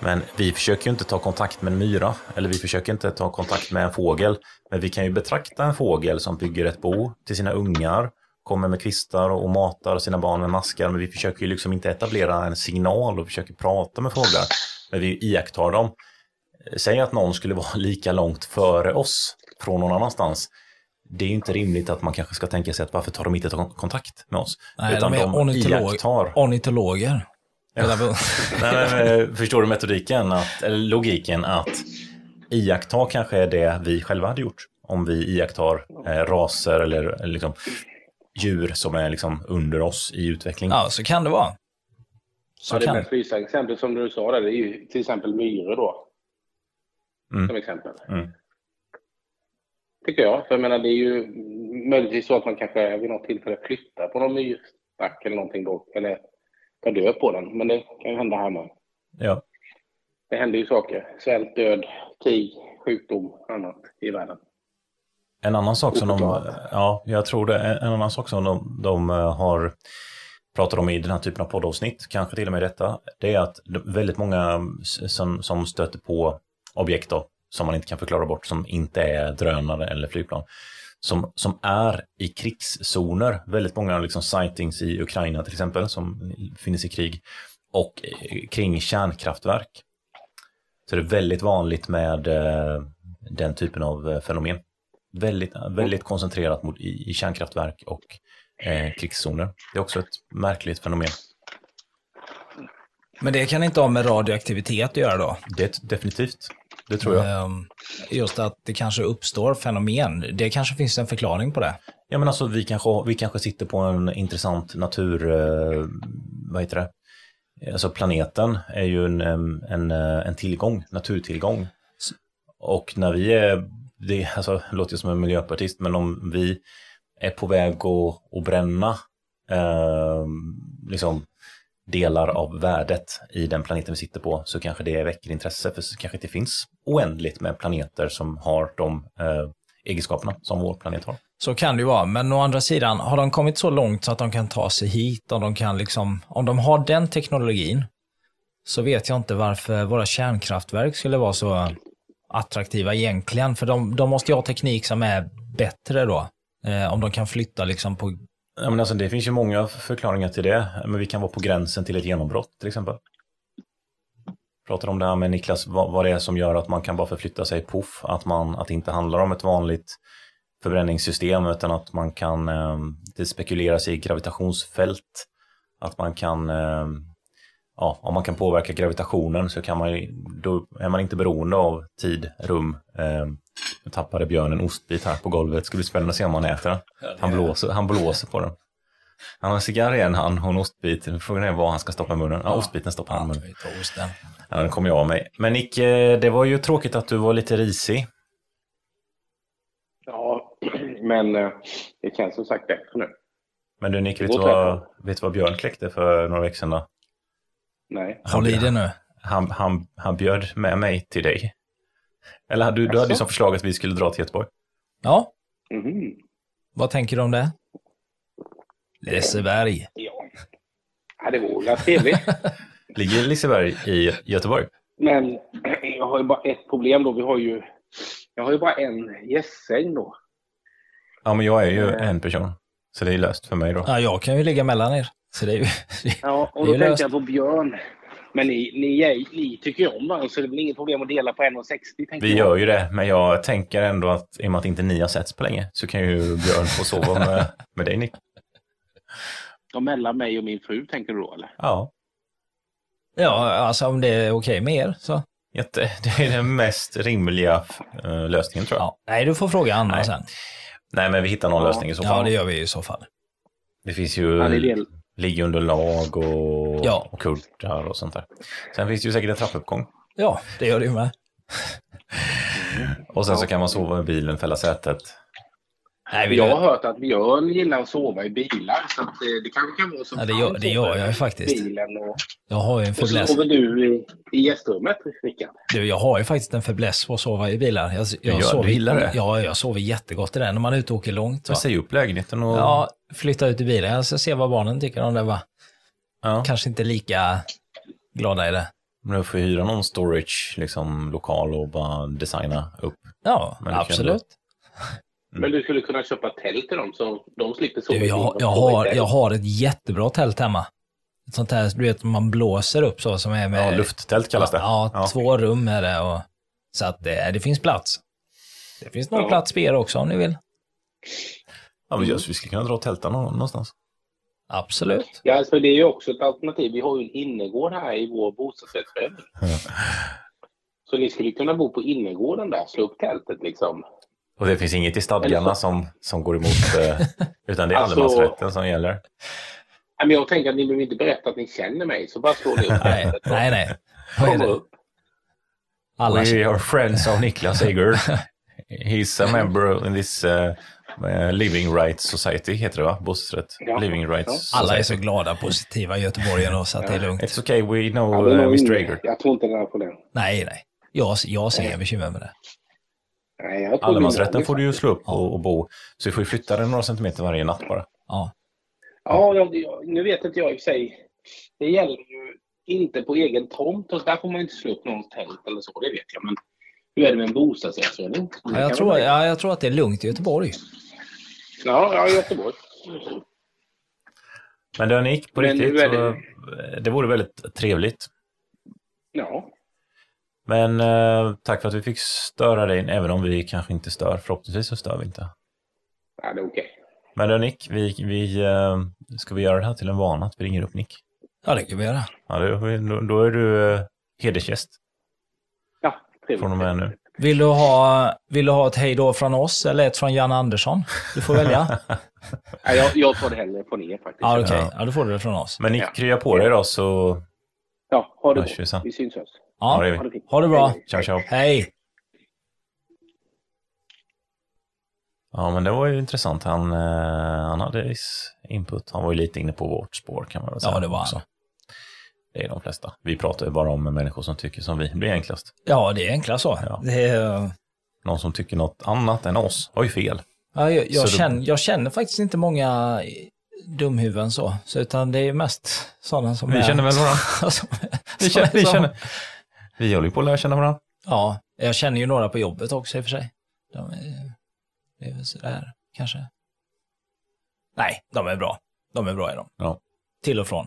S2: Men vi försöker ju inte ta kontakt med en myra, eller vi försöker inte ta kontakt med en fågel. Men vi kan ju betrakta en fågel som bygger ett bo till sina ungar, kommer med kvistar och matar sina barn med maskar. Men vi försöker ju liksom inte etablera en signal och försöker prata med fåglar. Men vi iakttar dem. Säg att någon skulle vara lika långt före oss från någon annanstans. Det är ju inte rimligt att man kanske ska tänka sig att varför tar de inte kontakt med oss?
S1: Nej, Utan de är ornitolog iakttar. ornitologer.
S2: Ja. Nej, men, förstår du metodiken, att, eller logiken att iaktta kanske är det vi själva hade gjort. Om vi iakttar eh, raser eller, eller liksom, djur som är liksom under oss i utveckling.
S1: Ja, så kan det vara.
S3: Så ja, det kan. mest visa exempel som du sa där, det är ju till exempel myror då. Mm. Som exempel. Mm. Tycker jag. För jag menar, det är ju möjligtvis så att man kanske vid något tillfälle flyttar på någon myrstack eller någonting då. Eller tar död på den. Men det kan ju hända här med.
S2: Ja.
S3: Det händer ju saker. Svält, död, krig, sjukdom, annat i världen.
S2: En annan sak som de, ja, jag tror det, en annan sak som de, de eh, har pratat om i den här typen av poddavsnitt, kanske till och med detta, det är att väldigt många som, som stöter på objekt då, som man inte kan förklara bort, som inte är drönare eller flygplan, som, som är i krigszoner. Väldigt många liksom sightings i Ukraina till exempel, som finns i krig, och kring kärnkraftverk. Så det är väldigt vanligt med eh, den typen av eh, fenomen. Väldigt, väldigt koncentrerat mot, i, i kärnkraftverk och eh, krigszoner. Det är också ett märkligt fenomen.
S1: Men det kan inte ha med radioaktivitet att göra då?
S2: Det definitivt. Det tror jag.
S1: Ehm, just att det kanske uppstår fenomen. Det kanske finns en förklaring på det.
S2: Ja men alltså vi kanske, vi kanske sitter på en intressant natur, eh, vad heter det? Alltså planeten är ju en, en, en tillgång, naturtillgång. Och när vi är, det, alltså, det låter som en miljöpartist, men om vi är på väg att, att bränna eh, liksom delar av värdet i den planeten vi sitter på så kanske det väcker intresse för det kanske inte finns oändligt med planeter som har de eh, egenskaperna som vår planet har.
S1: Så kan det ju vara, men å andra sidan, har de kommit så långt så att de kan ta sig hit, om de kan liksom, om de har den teknologin, så vet jag inte varför våra kärnkraftverk skulle vara så attraktiva egentligen, för de, de måste ju ha teknik som är bättre då. Eh, om de kan flytta liksom på
S2: Ja, men alltså, det finns ju många förklaringar till det. Men vi kan vara på gränsen till ett genombrott till exempel. Pratar om det här med Niklas, vad, vad det är som gör att man kan bara förflytta sig poff. Att, man, att det inte handlar om ett vanligt förbränningssystem utan att man kan, eh, det spekuleras i gravitationsfält. Att man kan, eh, ja, om man kan påverka gravitationen så kan man då är man inte beroende av tid, rum, eh, nu tappade Björn en ostbit här på golvet. Det ska bli spännande att se om han äter den. Han blåser, han blåser på den. Han har en cigarr i en hand och en ostbit. Frågan är vad han ska stoppa i munnen. Ja, ostbiten stoppar han i munnen. Ja, den kommer jag av mig. Men Nick, det var ju tråkigt att du var lite risig.
S3: Ja, men eh, det känns som sagt bättre nu.
S2: Men du Nick, vet du vad, vet vad Björn kläckte för några veckor sedan då?
S3: Nej.
S1: Håll i det nu.
S2: Han, han, han bjöd med mig till dig. Eller du, du hade ju som förslag att vi skulle dra till Göteborg.
S1: Ja. Mm. Vad tänker du om det? Liseberg.
S3: Ja, ja det vore trevligt.
S2: Ligger Liseberg i Göteborg?
S3: Men jag har ju bara ett problem då. Vi har ju, jag har ju bara en gästsäng då.
S2: Ja, men jag är ju eh. en person. Så det är löst för mig då.
S1: Ja, jag kan ju ligga mellan er. Så det är ju,
S3: ja, och då tänkte jag på Björn. Men ni, ni, ni tycker ju om varandra så det är väl inget problem att dela på 1,60?
S2: Vi gör ju det, men jag tänker ändå att i och med att inte ni har setts på länge så kan ju Björn få sova med, med dig Nick.
S3: Och mellan mig och min fru tänker du då eller?
S2: Ja.
S1: Ja, alltså om det är okej med er så.
S2: Jätte, det är den mest rimliga uh, lösningen tror jag. Ja.
S1: Nej, du får fråga Anna Nej. sen.
S2: Nej, men vi hittar någon ja. lösning i så fall.
S1: Ja, det gör vi i så fall.
S2: Det finns ju... Ja, det del liggunderlag och, ja. och kultar och sånt där. Sen finns det ju säkert en trappuppgång.
S1: Ja, det gör det ju med.
S2: och sen så kan man sova i bilen, fälla sätet.
S3: Nej, jag har hört att Björn gillar att sova i bilar, så att det, det kanske kan vara så.
S1: Ja, det gör, det gör jag faktiskt. Bilen och, jag har ju en
S3: fäbless. Och så sover du i, i gästrummet, Rickard.
S1: Du, jag har ju faktiskt en fäbless på att sova i bilar. Jag, jag
S2: du, gör, sover, du gillar det?
S1: Ja, jag sover jättegott i den när man är ute och åker långt.
S2: Säg upp lägenheten och...
S1: Ja, flytta ut i bilen. Jag ska se vad barnen tycker om det. Va? Ja. Kanske inte lika glada i det.
S2: Men du får hyra någon storage, liksom lokal och bara designa upp.
S1: Ja, absolut.
S3: Men du skulle kunna köpa tält till dem så de slipper sova
S1: jag, jag, har, jag har ett jättebra tält hemma. Ett sånt här, du vet, man blåser upp så som är med...
S2: Ja, lufttält kallas det.
S1: Ja,
S2: Ja.
S1: två rum är det. Och, så att det, det finns plats. Det finns nog
S3: Ja.
S1: plats för er också om ni vill.
S2: Ja, men just, vi skulle kunna dra tälta nå- någonstans.
S1: Absolut.
S3: Ja, alltså det är ju också ett alternativ. Vi har ju en innergård här i vår bostadsrättsförening. Så ni skulle kunna bo på innergården där, slå upp tältet liksom.
S2: Och det finns inget i stadgarna som, som går emot, eh, utan det är
S3: Alltså-
S2: allemansrätten som gäller.
S3: Nej, Men jag tänker att ni behöver inte berätta att ni känner mig, så bara slår ni upp
S1: Nej, nej, nej. Det?
S3: upp.
S1: Alla
S2: We are friends of Niklas Eger. He's a member in this uh, Living Rights Society, heter det va? Bostadsrätt.
S3: Ja.
S2: Living Rights
S1: Alla är så glada och positiva i Göteborg ändå, så att det är lugnt.
S2: It's okay, we know
S3: Ja,
S2: uh, Mr Eger.
S3: Jag tror inte det är på det.
S1: Nej, nej. Jag, jag ser inga bekymmer med det.
S3: Nej,
S2: Allemansrätten
S3: det
S2: får du ju slå upp och, och bo. Så vi får ju flytta den några centimeter varje natt bara.
S1: Ja.
S3: Ja, nu vet inte jag i och för sig. Det gäller ju inte på egen tomt. Och där får man inte slå upp någons tält eller så, det vet jag. Men hur är det med en bostadsrättsförening?
S1: Ja, jag, tror, ja, jag tror att det är lugnt i Göteborg.
S3: Ja, ja, i Göteborg.
S2: Men den gick på
S3: Men
S2: riktigt. så, eh, det vore väldigt trevligt.
S3: Ja,
S2: Men eh, tack för att vi fick störa dig, även om vi kanske inte stör. Förhoppningsvis så stör vi inte.
S3: ja det är okej.
S2: Men då Nick, vi, vi, eh, ska vi göra det här till en vana att vi ringer upp Nick?
S1: Ja, det kan vi göra.
S2: Ja, då, då- är du eh, hedersgäst
S3: Ja, trevligt.
S2: från och med nu.
S1: Vill du ha, vill du ha ett hej då från oss eller ett från Jan Andersson? Du får välja.
S3: Ja, jag, jag tar det hellre från er faktiskt.
S1: Ja, okej.
S2: Ja.
S1: Ja, då får du det från oss.
S2: Men Nick,
S3: Ja.
S2: krya på dig då så
S3: Ja, ha det
S2: hörs vi
S3: gott.
S2: sen.
S3: Vi syns hörs.
S2: Ja, är
S3: Ha det
S1: ha det bra.
S2: Ciao, ciao.
S1: Hej!
S2: Ja, men det var ju intressant. Han, eh, han hade viss input. Han var ju lite inne på vårt spår kan man väl säga.
S1: Ja, det var han.
S2: Det är de flesta. Vi pratar ju bara om människor som tycker som vi. Det blir enklast.
S1: Ja, det är enklast så.
S2: Ja.
S1: Det är,
S2: Någon som tycker något annat än oss har ju fel.
S1: ja, jag, jag,
S2: du-
S1: känner, jag känner faktiskt inte många dumhuvuden så, så utan det är mest sådana som
S2: Vi
S1: är...
S2: känner väl varandra?
S1: som,
S2: Vi känner,
S1: är
S2: vi, känner, vi håller ju på att lära känna varandra.
S1: Ja, jag känner ju några på jobbet också i och för sig. De är, det är väl sådär, kanske. Nej, de är bra. De är bra är de.
S2: Ja.
S1: Till och från.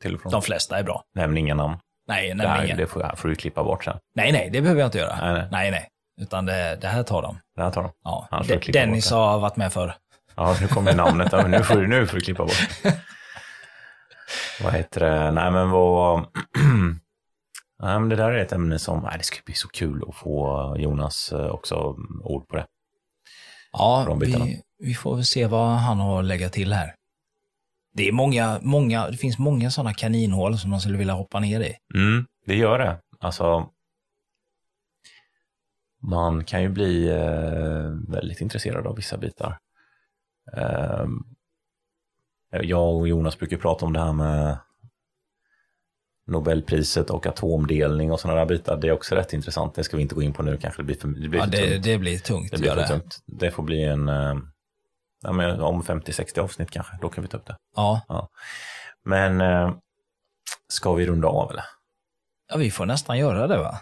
S2: Till och från.
S1: De flesta är bra.
S2: Nämn inga namn.
S1: Nej,
S2: här,
S1: ingen.
S2: det får, får du klippa bort sen.
S1: nej, nej, det behöver jag inte göra.
S2: Nej, nej.
S1: nej. nej. Utan det, det här tar de.
S2: Det här tar de.
S1: Ja.
S2: Annars
S1: De, Dennis har varit med för.
S2: Ja, nu kommer namnet. Ja, nu, får du, nu får du klippa bort. vad heter det? Nej, men vad... nej, men det där är ett ämne som... Nej, det ska bli så kul att få Jonas eh, också ord på det.
S1: Ja, vi, vi får väl se vad han har att lägga till här. Det är många, många, det finns många sådana kaninhål som man skulle vilja hoppa ner i.
S2: Mm, det gör det. Alltså... Man kan ju bli eh, väldigt intresserad av vissa bitar. Eh, jag och Jonas brukar prata om det här med Nobelpriset och atomdelning och sådana där bitar. Det är också rätt intressant. Det ska vi inte gå in på nu kanske. Det blir för, det blir
S1: Ja,
S2: för
S1: det,
S2: tungt.
S1: det blir tungt.
S2: Det blir för
S1: det.
S2: tungt. Det får bli en... eh, Ja, men om 50-60 avsnitt kanske. Då kan vi ta upp det.
S1: Ja.
S2: Men eh, ska vi runda av eller?
S1: ja, vi får nästan göra det va?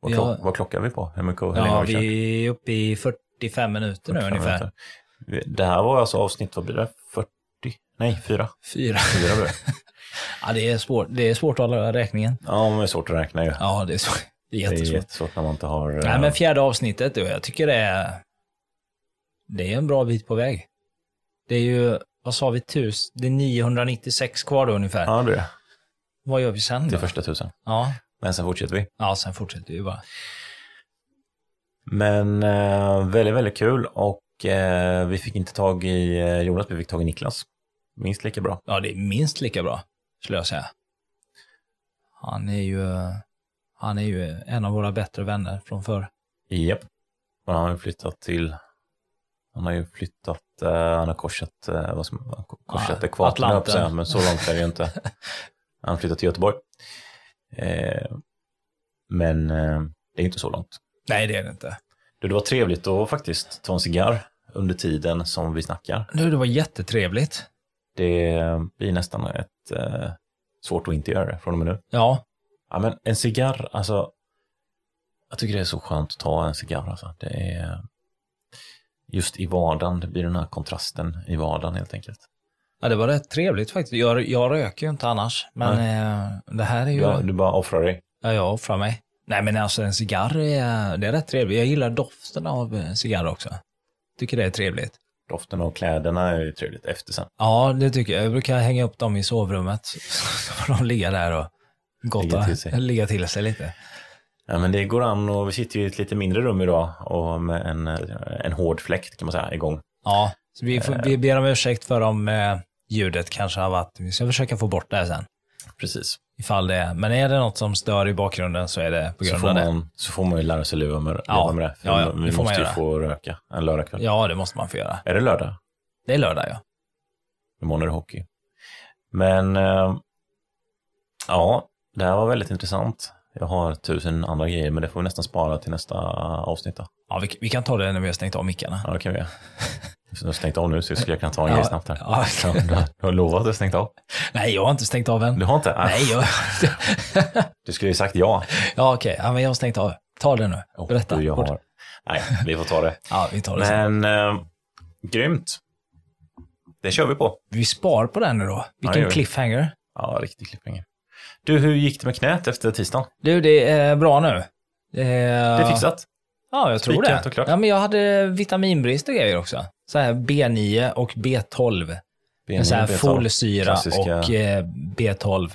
S2: Vad,
S1: Ja.
S2: klock, vad klockar vi på? Hur mycket hur
S1: Ja,
S2: har vi kört?
S1: vi är uppe i 45 minuter nu
S2: 45
S1: ungefär.
S2: minuter. Det här var alltså avsnitt, vad blir det? 40? Nej, fyra.
S1: Fyra.
S2: Fyra det.
S1: Ja, det är svårt, det är svårt att hålla räkningen.
S2: Ja, men det är svårt att räkna ju.
S1: Ja, det är, så, det är
S2: det är
S1: jättesvårt.
S2: jättesvårt när man inte har...
S1: Nej,
S2: eh,
S1: men fjärde avsnittet, du, jag tycker det är, det är en bra bit på väg. Det är ju, vad sa vi, tus, det är 996 kvar då ungefär.
S2: Ja, det det.
S1: Vad gör vi sen
S2: Till
S1: då?
S2: första tusen.
S1: Ja.
S2: Men sen fortsätter vi.
S1: ja, sen fortsätter vi bara.
S2: Men eh, väldigt, väldigt kul och eh, vi fick inte tag i eh, Jonas, vi fick tag i Niklas. Minst lika bra.
S1: Ja, det är minst lika bra, skulle jag säga. Han är ju, han är ju en av våra bättre vänner från förr.
S2: Japp. Och han har ju flyttat till... Han har ju flyttat, eh, han har korsat, eh, vad som, korsat
S1: Ja,
S2: ekvatorn,
S1: Atlanten.
S2: men så långt är det ju inte. Han har flyttat till Göteborg. Eh, men det är inte så långt.
S1: Nej, det är det inte.
S2: Du, det var trevligt att faktiskt ta en cigarr under tiden som vi snackar.
S1: Nu, det var jättetrevligt.
S2: Det blir nästan ett, eh, svårt att inte göra det från och med nu.
S1: Ja,
S2: Ja, men en cigarr, alltså. Jag tycker det är så skönt att ta en cigarr. Alltså. Det är just i vardagen, det blir den här kontrasten i vardagen helt enkelt.
S1: Ja, det var rätt trevligt faktiskt. Jag, jag röker ju inte annars, men eh, det här är ju...
S2: Ja, du bara offrar dig.
S1: Ja, jag offrar mig. Nej, men alltså en cigarr är, det är rätt trevligt. Jag gillar doften av eh, cigarr också. Tycker det är trevligt.
S2: Doften av kläderna är ju trevligt efter sen.
S1: Ja, det tycker jag. Jag brukar hänga upp dem i sovrummet. Så får de ligga där och gotta,
S2: Ligga till sig.
S1: ligga till sig lite.
S2: Ja, men det går an och vi sitter ju i ett lite mindre rum idag och med en, en hård fläkt kan man säga igång.
S1: Ja, så vi, får, vi ber om ursäkt för om eh, ljudet kanske har varit... Vi ska försöka få bort det här sen.
S2: Precis.
S1: Ifall det är. Men är det något som stör i bakgrunden så är det på grund av det.
S2: man, så får man ju lära sig leva med,
S1: Ja.
S2: med det. För
S1: Ja, ja,
S2: vi
S1: det får man
S2: måste ju få röka en lördagkväll.
S1: Ja, det måste man få göra.
S2: Är det lördag?
S1: Det är lördag, ja.
S2: Imorgon är det hockey. Men eh, ja, det här var väldigt intressant. Jag har tusen andra grejer, men det får vi nästan spara till nästa avsnitt. Då.
S1: Ja, vi, vi kan ta det när vi har stängt av mickarna.
S2: Ja, det kan vi göra. Jag har stängt av nu, så jag skulle kunna ta en
S1: Ja,
S2: grej snabbt här.
S1: ja.
S2: Så, du, har- du har lovat att du har stängt av.
S1: Nej, jag har inte stängt av än.
S2: Du har inte? Ah,
S1: Nej, jag...
S2: Du skulle ju sagt ja.
S1: ja, okej. Ja, men jag har stängt av. Ta det nu.
S2: Oh,
S1: Berätta.
S2: du, jag har. Nej, vi får ta det.
S1: Ja, vi tar det sen.
S2: Men eh, grymt. Det kör vi på.
S1: Vi spar på den nu då.
S2: Ja,
S1: Vilken
S2: vi.
S1: cliffhanger.
S2: Ja, riktig cliffhanger. Du, hur gick det med knät efter tisdagen?
S1: Du, det är bra nu. Det är,
S2: Det är fixat.
S1: Ja, jag tror
S2: Spikat
S1: det.
S2: och klart.
S1: Ja, men jag hade vitaminbrist och grejer också. Så här B9 och B12. Med så här
S2: B12.
S1: folsyra
S2: Klassiska.
S1: och eh, B12.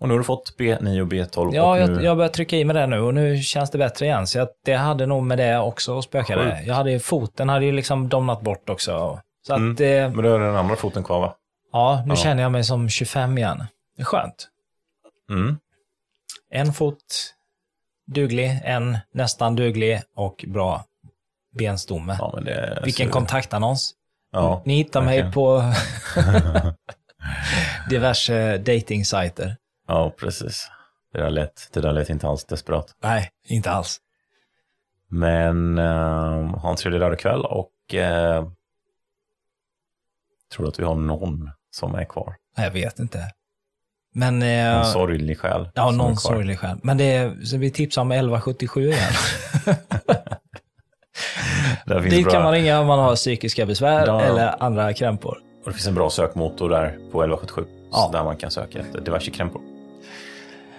S2: Och nu har du fått B9 och B12.
S1: Ja,
S2: och
S1: jag,
S2: nu...
S1: jag börjar trycka i med det nu och nu känns det bättre igen. Så jag, det hade nog med det också att spöka det.
S2: Sjukt.
S1: Jag hade foten hade ju liksom domnat bort också. Så att,
S2: Mm.
S1: eh,
S2: Men du har den andra foten kvar va?
S1: ja, nu
S2: Ja.
S1: känner jag mig som 25 igen. Det är skönt.
S2: Mm.
S1: En fot duglig, en nästan duglig och bra benstomme.
S2: Ja,
S1: Vilken
S2: så-
S1: kontaktannons.
S2: Ja,
S1: Ni hittar mig
S2: verkligen.
S1: på diverse dating-sajter.
S2: ja, precis. Det där, lät, det där lät inte alls desperat.
S1: Nej, inte alls.
S2: Men uh, ha en trevlig lördagkväll och uh, tror att vi har någon som är kvar?
S1: Jag vet inte. Men...
S2: En
S1: Eh,
S2: sorglig själ.
S1: ja, någon sorglig själv. Men det är, så vi tipsar om 1177 igen. Dit
S2: bra,
S1: kan man ringa om man har psykiska besvär
S2: Ja.
S1: eller andra krämpor.
S2: Och det finns en bra sökmotor där på 1177.
S1: Ja.
S2: Där man kan söka efter diverse krämpor.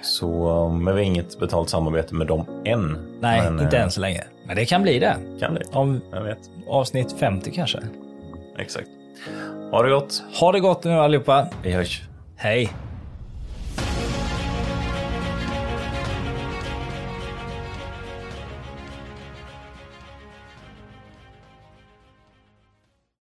S2: Så, um, men vi har inget betalt samarbete med dem än.
S1: Nej,
S2: men,
S1: inte
S2: eh,
S1: än så länge. Men det kan bli det.
S2: Kan det?
S1: Om
S2: Jag vet.
S1: avsnitt 50 kanske.
S2: Exakt. Ha det gott.
S1: Ha det gott nu allihopa.
S2: Vi hörs.
S1: Hej!